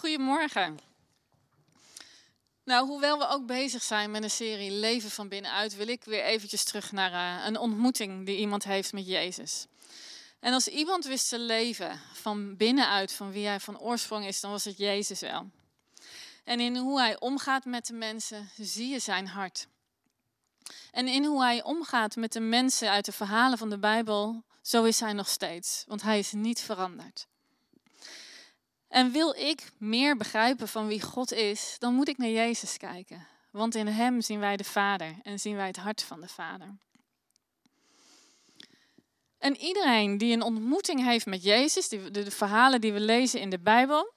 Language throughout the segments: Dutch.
Goedemorgen. Nou, hoewel we ook bezig zijn met een serie Leven van binnenuit, wil ik weer eventjes terug naar uh, een ontmoeting die iemand heeft met Jezus. En als iemand wist te leven van binnenuit, van wie hij van oorsprong is, dan was het Jezus wel. En in hoe hij omgaat met de mensen, zie je zijn hart. En in hoe hij omgaat met de mensen uit de verhalen van de Bijbel, zo is hij nog steeds, want hij is niet veranderd. En wil ik meer begrijpen van wie God is, dan moet ik naar Jezus kijken. Want in Hem zien wij de Vader en zien wij het hart van de Vader. En iedereen die een ontmoeting heeft met Jezus, de, de, verhalen die we lezen in de Bijbel,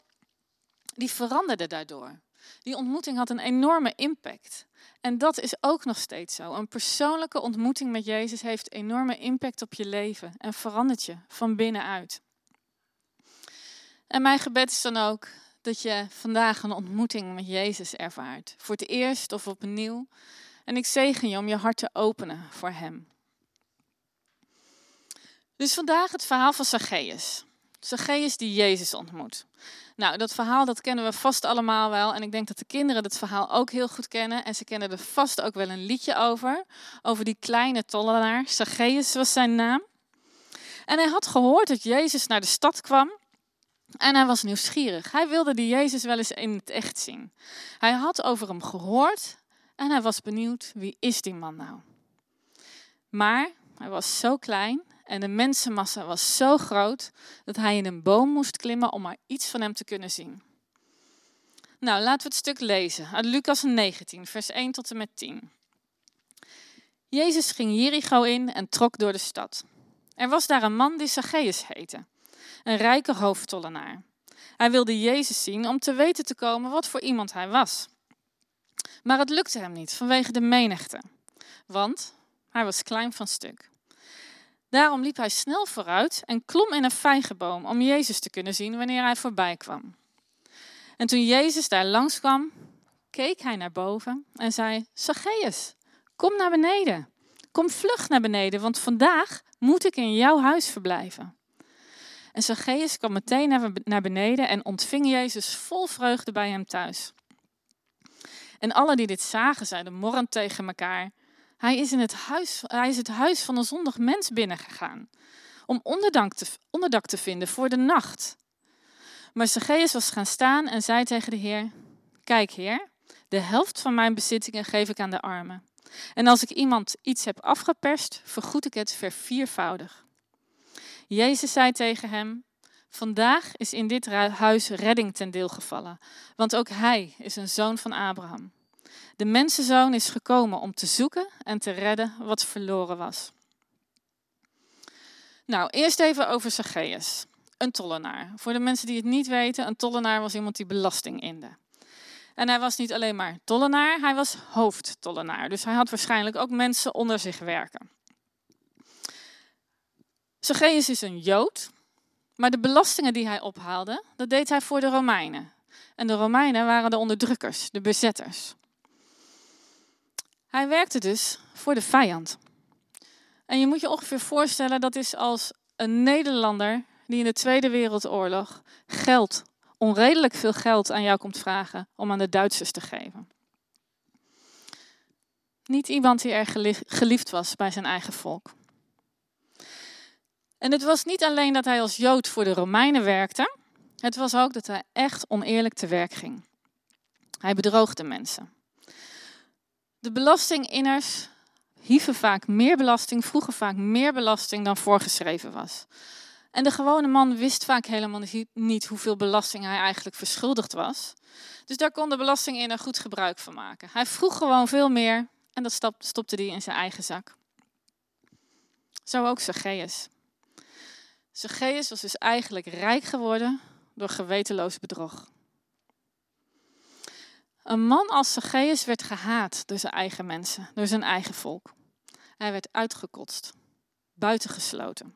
die veranderde daardoor. Die ontmoeting had een enorme impact. En dat is ook nog steeds zo. Een persoonlijke ontmoeting met Jezus heeft enorme impact op je leven en verandert je van binnenuit. En mijn gebed is dan ook dat je vandaag een ontmoeting met Jezus ervaart. Voor het eerst of opnieuw. En ik zegen je om je hart te openen voor Hem. Dus vandaag het verhaal van Zacchaeus. Zacchaeus die Jezus ontmoet. Nou, dat verhaal dat kennen we vast allemaal wel. En ik denk dat de kinderen het verhaal ook heel goed kennen. En ze kennen er vast ook wel een liedje over. Over die kleine tollenaar. Zacchaeus was zijn naam. En hij had gehoord dat Jezus naar de stad kwam. En hij was nieuwsgierig. Hij wilde die Jezus wel eens in het echt zien. Hij had over hem gehoord en hij was benieuwd, wie is die man nou? Maar hij was zo klein en de mensenmassa was zo groot dat hij in een boom moest klimmen om maar iets van hem te kunnen zien. Nou, laten we het stuk lezen uit Lucas 19, vers 1 tot en met 10. Jezus ging Jericho in en trok door de stad. Er was daar een man die Zacchaeus heette een rijke hoofdtollenaar. Hij wilde Jezus zien om te weten te komen wat voor iemand hij was. Maar het lukte hem niet vanwege de menigte, want hij was klein van stuk. Daarom liep hij snel vooruit en klom in een vijgenboom om Jezus te kunnen zien wanneer hij voorbij kwam. En toen Jezus daar langskwam, keek hij naar boven en zei: Zacchaeus, kom naar beneden. Kom vlug naar beneden, want vandaag moet ik in jouw huis verblijven. En Zacchaeus kwam meteen naar beneden en ontving Jezus vol vreugde bij hem thuis. En alle die dit zagen, zeiden morrend tegen elkaar: Hij is, in het, huis, hij is het huis van een zondig mens binnengegaan, om onderdak te, onderdak te vinden voor de nacht. Maar Zacchaeus was gaan staan en zei tegen de Heer: Kijk, Heer, de helft van mijn bezittingen geef ik aan de armen. En als ik iemand iets heb afgeperst, vergoed ik het verviervoudig. Jezus zei tegen hem: Vandaag is in dit huis redding ten deel gevallen, want ook hij is een zoon van Abraham. De mensenzoon is gekomen om te zoeken en te redden wat verloren was. Nou, eerst even over Zacchaeus, een tollenaar. Voor de mensen die het niet weten, een tollenaar was iemand die belasting inde. En hij was niet alleen maar tollenaar, hij was hoofdtollenaar. Dus hij had waarschijnlijk ook mensen onder zich werken. Zacchaeus is een Jood, maar de belastingen die hij ophaalde, dat deed hij voor de Romeinen. En de Romeinen waren de onderdrukkers, de bezetters. Hij werkte dus voor de vijand. En je moet je ongeveer voorstellen, dat is als een Nederlander die in de Tweede Wereldoorlog geld, onredelijk veel geld aan jou komt vragen om aan de Duitsers te geven. Niet iemand die erg geliefd was bij zijn eigen volk. En het was niet alleen dat hij als Jood voor de Romeinen werkte, het was ook dat hij echt oneerlijk te werk ging. Hij bedroog de mensen. De belastinginners hieven vaak meer belasting, vroegen vaak meer belasting dan voorgeschreven was. En de gewone man wist vaak helemaal niet hoeveel belasting hij eigenlijk verschuldigd was. Dus daar kon de belastinginner goed gebruik van maken. Hij vroeg gewoon veel meer en dat stopte hij in zijn eigen zak. Zo ook Zacchaeus. Zacchaeus was dus eigenlijk rijk geworden door gewetenloos bedrog. Een man als Zacchaeus werd gehaat door zijn eigen mensen, door zijn eigen volk. Hij werd uitgekotst, buitengesloten.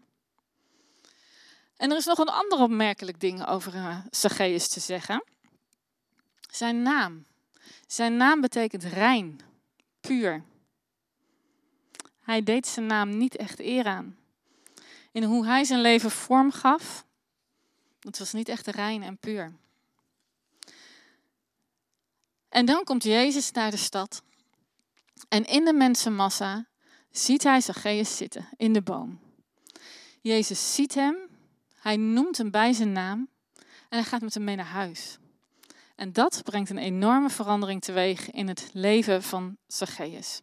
En er is nog een ander opmerkelijk ding over eh, Zacchaeus te zeggen. Zijn naam. Zijn naam betekent rein, puur. Hij deed zijn naam niet echt eer aan in hoe hij zijn leven vorm gaf, dat was niet echt rein en puur. En dan komt Jezus naar de stad. En in de mensenmassa ziet hij Zacchaeus zitten in de boom. Jezus ziet hem, hij noemt hem bij zijn naam en hij gaat met hem mee naar huis. En dat brengt een enorme verandering teweeg in het leven van Zacchaeus.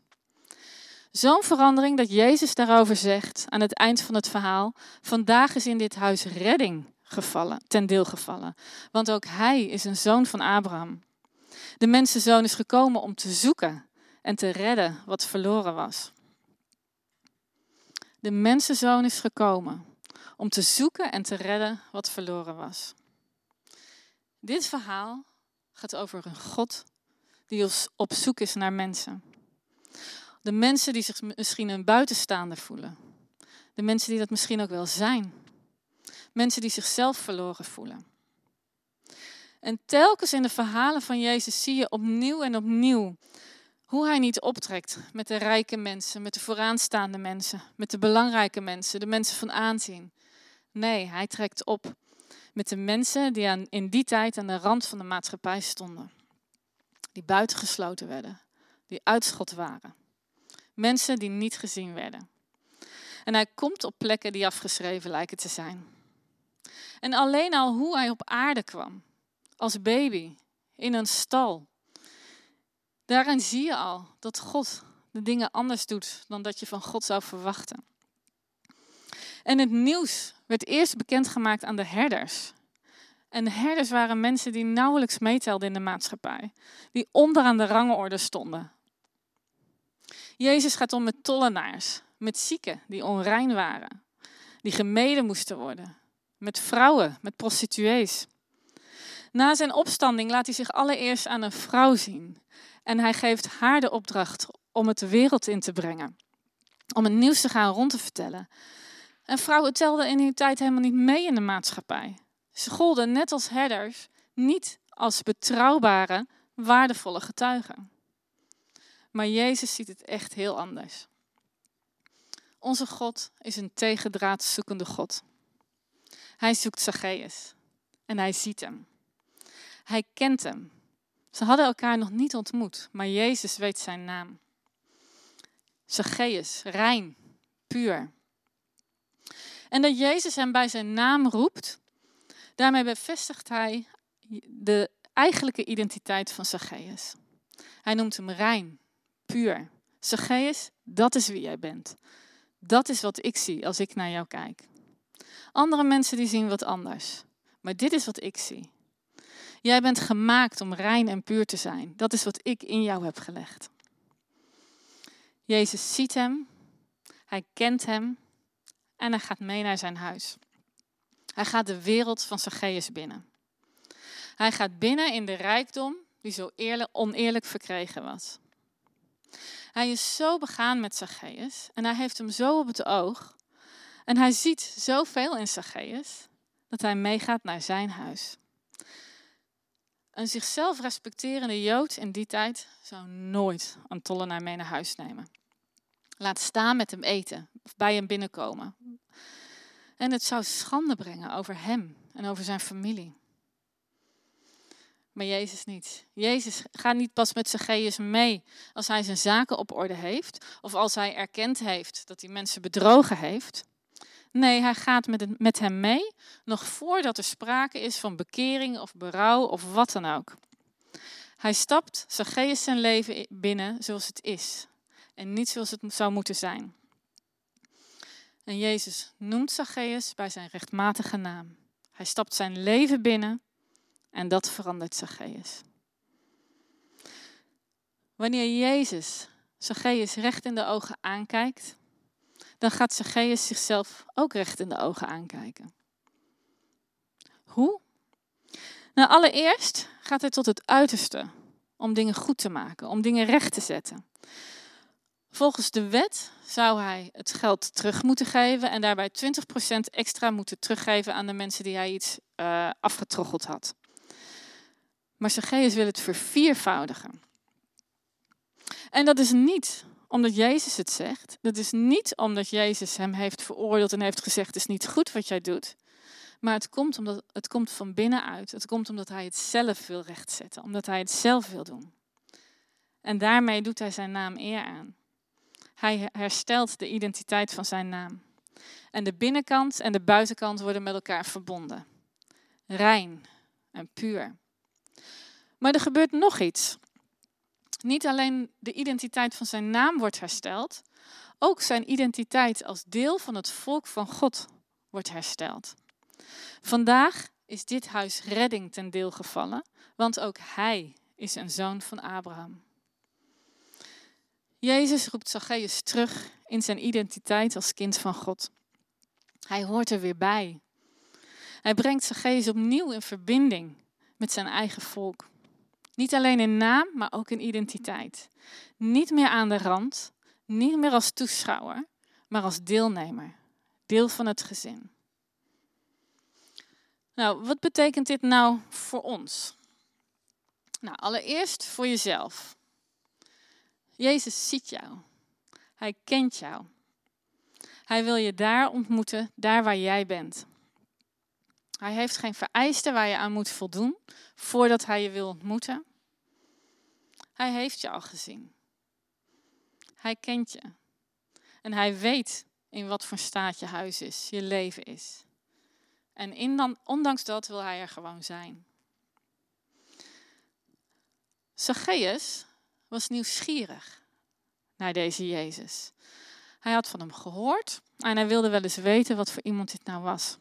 Zo'n verandering dat Jezus daarover zegt aan het eind van het verhaal: Vandaag is in dit huis redding gevallen, ten deel gevallen. Want ook hij is een zoon van Abraham. De mensenzoon is gekomen om te zoeken en te redden wat verloren was. De mensenzoon is gekomen om te zoeken en te redden wat verloren was. Dit verhaal gaat over een God die op zoek is naar mensen. De mensen die zich misschien een buitenstaander voelen. De mensen die dat misschien ook wel zijn. Mensen die zichzelf verloren voelen. En telkens in de verhalen van Jezus zie je opnieuw en opnieuw hoe hij niet optrekt met de rijke mensen, met de vooraanstaande mensen, met de belangrijke mensen, de mensen van aanzien. Nee, hij trekt op met de mensen die aan, in die tijd aan de rand van de maatschappij stonden. Die buitengesloten werden, die uitschot waren. Mensen die niet gezien werden. En hij komt op plekken die afgeschreven lijken te zijn. En alleen al hoe hij op aarde kwam, als baby, in een stal. Daarin zie je al dat God de dingen anders doet dan dat je van God zou verwachten. En het nieuws werd eerst bekendgemaakt aan de herders. En de herders waren mensen die nauwelijks meetelden in de maatschappij, die onderaan de rangorde stonden. Jezus gaat om met tollenaars, met zieken die onrein waren, die gemeden moesten worden, met vrouwen, met prostituees. Na zijn opstanding laat hij zich allereerst aan een vrouw zien. En hij geeft haar de opdracht om het de wereld in te brengen. Om het nieuws te gaan rond te vertellen. En vrouwen telden in die tijd helemaal niet mee in de maatschappij. Ze golden net als herders niet als betrouwbare, waardevolle getuigen. Maar Jezus ziet het echt heel anders. Onze God is een tegendraad zoekende God. Hij zoekt Zacchaeus en hij ziet hem. Hij kent hem. Ze hadden elkaar nog niet ontmoet, maar Jezus weet zijn naam. Zacchaeus, rein, puur. En dat Jezus hem bij zijn naam roept, daarmee bevestigt hij de eigenlijke identiteit van Zacchaeus. Hij noemt hem rein, puur. Zacchaeus, dat is wie jij bent. Dat is wat ik zie als ik naar jou kijk. Andere mensen die zien wat anders. Maar dit is wat ik zie. Jij bent gemaakt om rein en puur te zijn. Dat is wat ik in jou heb gelegd. Jezus ziet hem, hij kent hem en hij gaat mee naar zijn huis. Hij gaat de wereld van Zacchaeus binnen. Hij gaat binnen in de rijkdom die zo eerlijk, oneerlijk verkregen was. Hij is zo begaan met Zacchaeus en hij heeft hem zo op het oog. En hij ziet zoveel in Zacchaeus dat hij meegaat naar zijn huis. Een zichzelf respecterende Jood in die tijd zou nooit een tollenaar mee naar huis nemen. Laat staan met hem eten of bij hem binnenkomen. En het zou schande brengen over hem en over zijn familie. Maar Jezus niet. Jezus gaat niet pas met Zacchaeus mee als hij zijn zaken op orde heeft. Of als hij erkend heeft dat hij mensen bedrogen heeft. Nee, hij gaat met, hem mee, nog voordat er sprake is van bekering of berouw of wat dan ook. Hij stapt Zacchaeus zijn leven binnen zoals het is en niet zoals het zou moeten zijn. En Jezus noemt Zacchaeus bij zijn rechtmatige naam. Hij stapt zijn leven binnen en dat verandert Zacchaeus. Wanneer Jezus Zacchaeus recht in de ogen aankijkt, dan gaat Zacchaeus zichzelf ook recht in de ogen aankijken. Hoe? Nou, allereerst gaat hij tot het uiterste om dingen goed te maken, om dingen recht te zetten. Volgens de wet zou hij het geld terug moeten geven en daarbij 20% extra moeten teruggeven aan de mensen die hij iets uh, afgetroggeld had. Maar Zacchaeus wil het verviervoudigen. En dat is niet omdat Jezus het zegt. Dat is niet omdat Jezus hem heeft veroordeeld en heeft gezegd: het is niet goed wat jij doet. Maar het komt, omdat, het komt van binnenuit. Het komt omdat hij het zelf wil rechtzetten, omdat hij het zelf wil doen. En daarmee doet hij zijn naam eer aan. Hij herstelt de identiteit van zijn naam. En de binnenkant en de buitenkant worden met elkaar verbonden. Rein en puur. Maar er gebeurt nog iets. Niet alleen de identiteit van zijn naam wordt hersteld, ook zijn identiteit als deel van het volk van God wordt hersteld. Vandaag is dit huis redding ten deel gevallen, want ook hij is een zoon van Abraham. Jezus roept Zacchaeus terug in zijn identiteit als kind van God. Hij hoort er weer bij. Hij brengt Zacchaeus opnieuw in verbinding met zijn eigen volk. Niet alleen in naam, maar ook in identiteit. Niet meer aan de rand, niet meer als toeschouwer, maar als deelnemer, deel van het gezin. Nou, wat betekent dit nou voor ons? Nou, allereerst voor jezelf. Jezus ziet jou. Hij kent jou. Hij wil je daar ontmoeten, daar waar jij bent. Hij heeft geen vereisten waar je aan moet voldoen voordat hij je wil ontmoeten. Hij heeft je al gezien. Hij kent je. En hij weet in wat voor staat je huis is, je leven is. En in dan, ondanks dat wil hij er gewoon zijn. Zacchaeus was nieuwsgierig naar deze Jezus. Hij had van hem gehoord en hij wilde wel eens weten wat voor iemand dit nou was.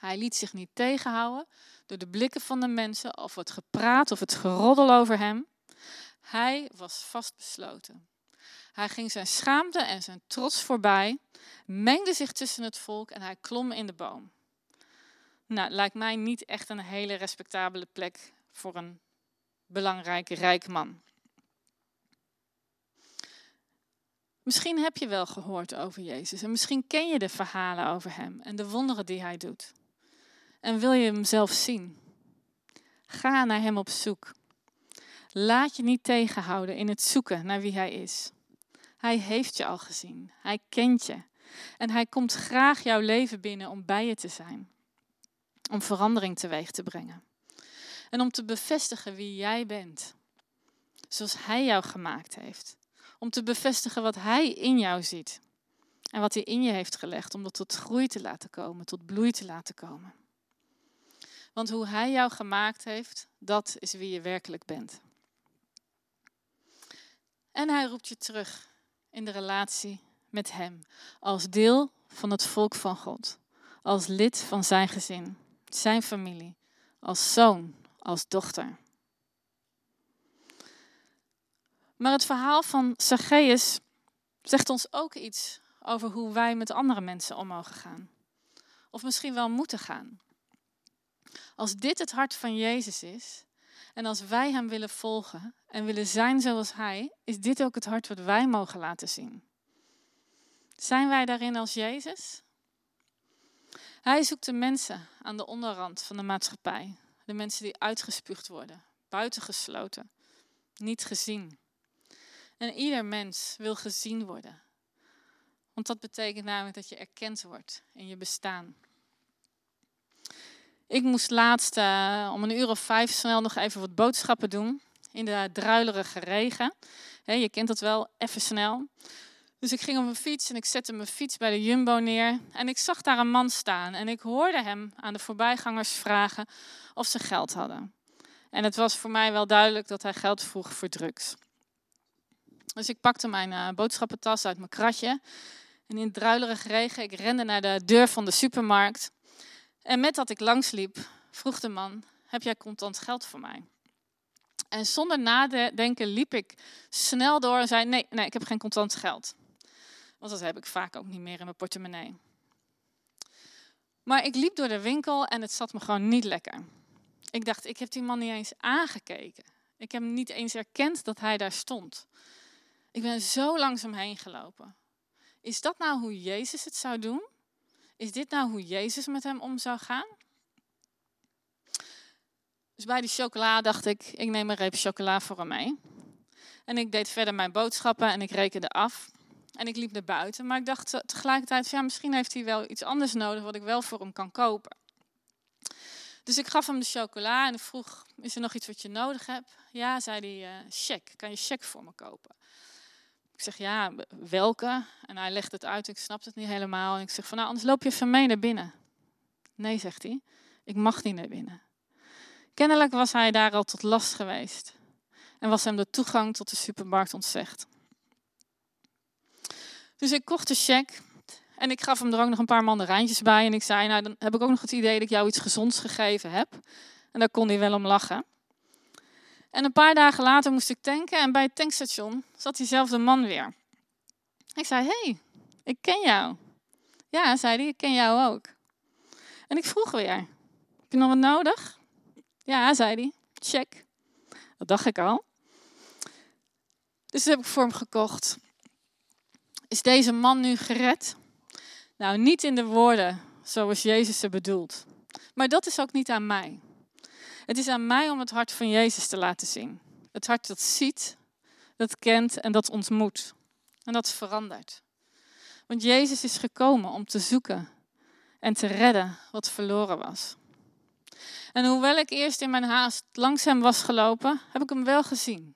Hij liet zich niet tegenhouden door de blikken van de mensen of het gepraat of het geroddel over hem. Hij was vastbesloten. Hij ging zijn schaamte en zijn trots voorbij, mengde zich tussen het volk en hij klom in de boom. Nou, lijkt mij niet echt een hele respectabele plek voor een belangrijke rijke man. Misschien heb je wel gehoord over Jezus en misschien ken je de verhalen over Hem en de wonderen die Hij doet. En wil je Hem zelf zien? Ga naar Hem op zoek. Laat je niet tegenhouden in het zoeken naar wie Hij is. Hij heeft je al gezien. Hij kent je. En Hij komt graag jouw leven binnen om bij je te zijn. Om verandering teweeg te brengen. En om te bevestigen wie jij bent. Zoals Hij jou gemaakt heeft. Om te bevestigen wat Hij in jou ziet. En wat Hij in je heeft gelegd. Om dat tot groei te laten komen, tot bloei te laten komen. Want hoe Hij jou gemaakt heeft, dat is wie je werkelijk bent. En Hij roept je terug in de relatie met Hem. Als deel van het volk van God. Als lid van zijn gezin, zijn familie. Als zoon, als dochter. Maar het verhaal van Zacchaeus zegt ons ook iets over hoe wij met andere mensen om mogen gaan. Of misschien wel moeten gaan. Als dit het hart van Jezus is, en als wij Hem willen volgen en willen zijn zoals Hij, is dit ook het hart wat wij mogen laten zien. Zijn wij daarin als Jezus? Hij zoekt de mensen aan de onderrand van de maatschappij. De mensen die uitgespuugd worden, buitengesloten, niet gezien. En ieder mens wil gezien worden. Want dat betekent namelijk dat je erkend wordt in je bestaan. Ik moest laatst uh, om een uur of vijf snel nog even wat boodschappen doen. In de druilerige regen. je kent dat wel, even snel. Dus ik ging op mijn fiets en ik zette mijn fiets bij de Jumbo neer. En ik zag daar een man staan. En ik hoorde hem aan de voorbijgangers vragen of ze geld hadden. En het was voor mij wel duidelijk dat hij geld vroeg voor drugs. Dus ik pakte mijn uh, boodschappentas uit mijn kratje. En in druilerige regen, ik rende naar de deur van de supermarkt. En met dat ik langsliep, vroeg de man: Heb jij contant geld voor mij? En zonder nadenken liep ik snel door en zei: Nee, nee, ik heb geen contant geld. Want dat heb ik vaak ook niet meer in mijn portemonnee. Maar ik liep door de winkel en het zat me gewoon niet lekker. Ik dacht: Ik heb die man niet eens aangekeken. Ik heb niet eens erkend dat hij daar stond. Ik ben zo langzaam heen gelopen. Is dat nou hoe Jezus het zou doen? Is dit nou hoe Jezus met hem om zou gaan? Dus bij die chocola dacht ik, ik neem een reep chocola voor hem mee. En ik deed verder mijn boodschappen en ik rekende af. En ik liep naar buiten, maar ik dacht tegelijkertijd, ja, misschien heeft hij wel iets anders nodig wat ik wel voor hem kan kopen. Dus ik gaf hem de chocola en ik vroeg, is er nog iets wat je nodig hebt? Ja, zei hij, uh, check. Kan je check voor me kopen? Ik zeg, ja, welke? En hij legt het uit, ik snap het niet helemaal. En ik zeg van, nou, anders loop je even mee naar binnen. Nee, zegt hij, ik mag niet naar binnen. Kennelijk was hij daar al tot last geweest. En was hem de toegang tot de supermarkt ontzegd. Dus ik kocht de cheque en ik gaf hem er ook nog een paar mandarijntjes bij. En ik zei, nou dan heb ik ook nog het idee dat ik jou iets gezonds gegeven heb. En daar kon hij wel om lachen. En een paar dagen later moest ik tanken en bij het tankstation zat diezelfde man weer. Ik zei, hey, ik ken jou. Ja, zei hij, ik ken jou ook. En ik vroeg weer, heb je nog wat nodig? Ja, zei hij, check. Dat dacht ik al. Dus dat heb ik voor hem gekocht. Is deze man nu gered? Nou, niet in de woorden zoals Jezus ze bedoelt. Maar dat is ook niet aan mij. Het is aan mij om het hart van Jezus te laten zien. Het hart dat ziet, dat kent en dat ontmoet. En dat verandert. Want Jezus is gekomen om te zoeken en te redden wat verloren was. En hoewel ik eerst in mijn haast langs hem was gelopen, heb ik hem wel gezien.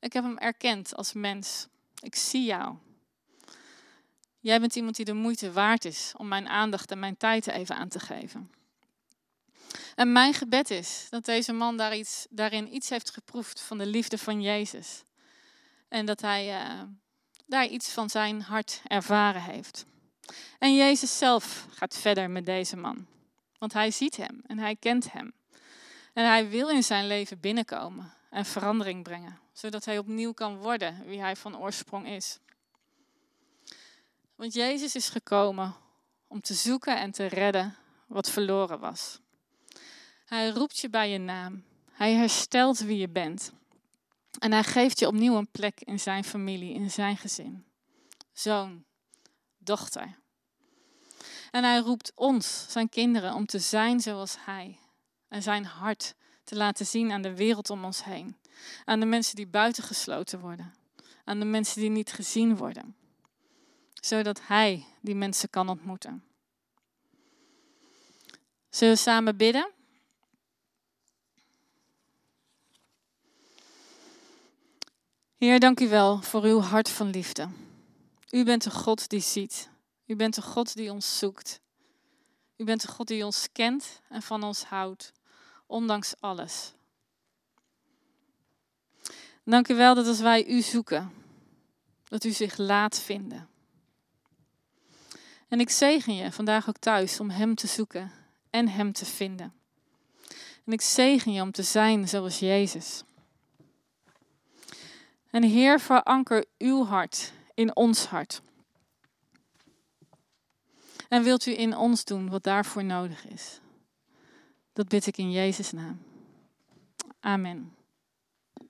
Ik heb hem erkend als mens. Ik zie jou. Jij bent iemand die de moeite waard is om mijn aandacht en mijn tijd even aan te geven. En mijn gebed is dat deze man daar iets, daarin iets heeft geproefd van de liefde van Jezus. En dat hij uh, daar iets van zijn hart ervaren heeft. En Jezus zelf gaat verder met deze man. Want hij ziet hem en hij kent hem. En hij wil in zijn leven binnenkomen en verandering brengen. Zodat hij opnieuw kan worden wie hij van oorsprong is. Want Jezus is gekomen om te zoeken en te redden wat verloren was. Hij roept je bij je naam. Hij herstelt wie je bent. En hij geeft je opnieuw een plek in zijn familie, in zijn gezin. Zoon, dochter. En hij roept ons, zijn kinderen, om te zijn zoals hij. En zijn hart te laten zien aan de wereld om ons heen. Aan de mensen die buitengesloten worden. Aan de mensen die niet gezien worden zodat Hij die mensen kan ontmoeten. Zullen we samen bidden? Heer, dank u wel voor uw hart van liefde. U bent een God die ziet. U bent een God die ons zoekt. U bent een God die ons kent en van ons houdt, ondanks alles. Dank u wel dat als wij u zoeken, dat u zich laat vinden. En ik zegen je vandaag ook thuis om Hem te zoeken en Hem te vinden. En ik zegen je om te zijn zoals Jezus. En Heer, veranker uw hart in ons hart. En wilt u in ons doen wat daarvoor nodig is? Dat bid ik in Jezus' naam. Amen.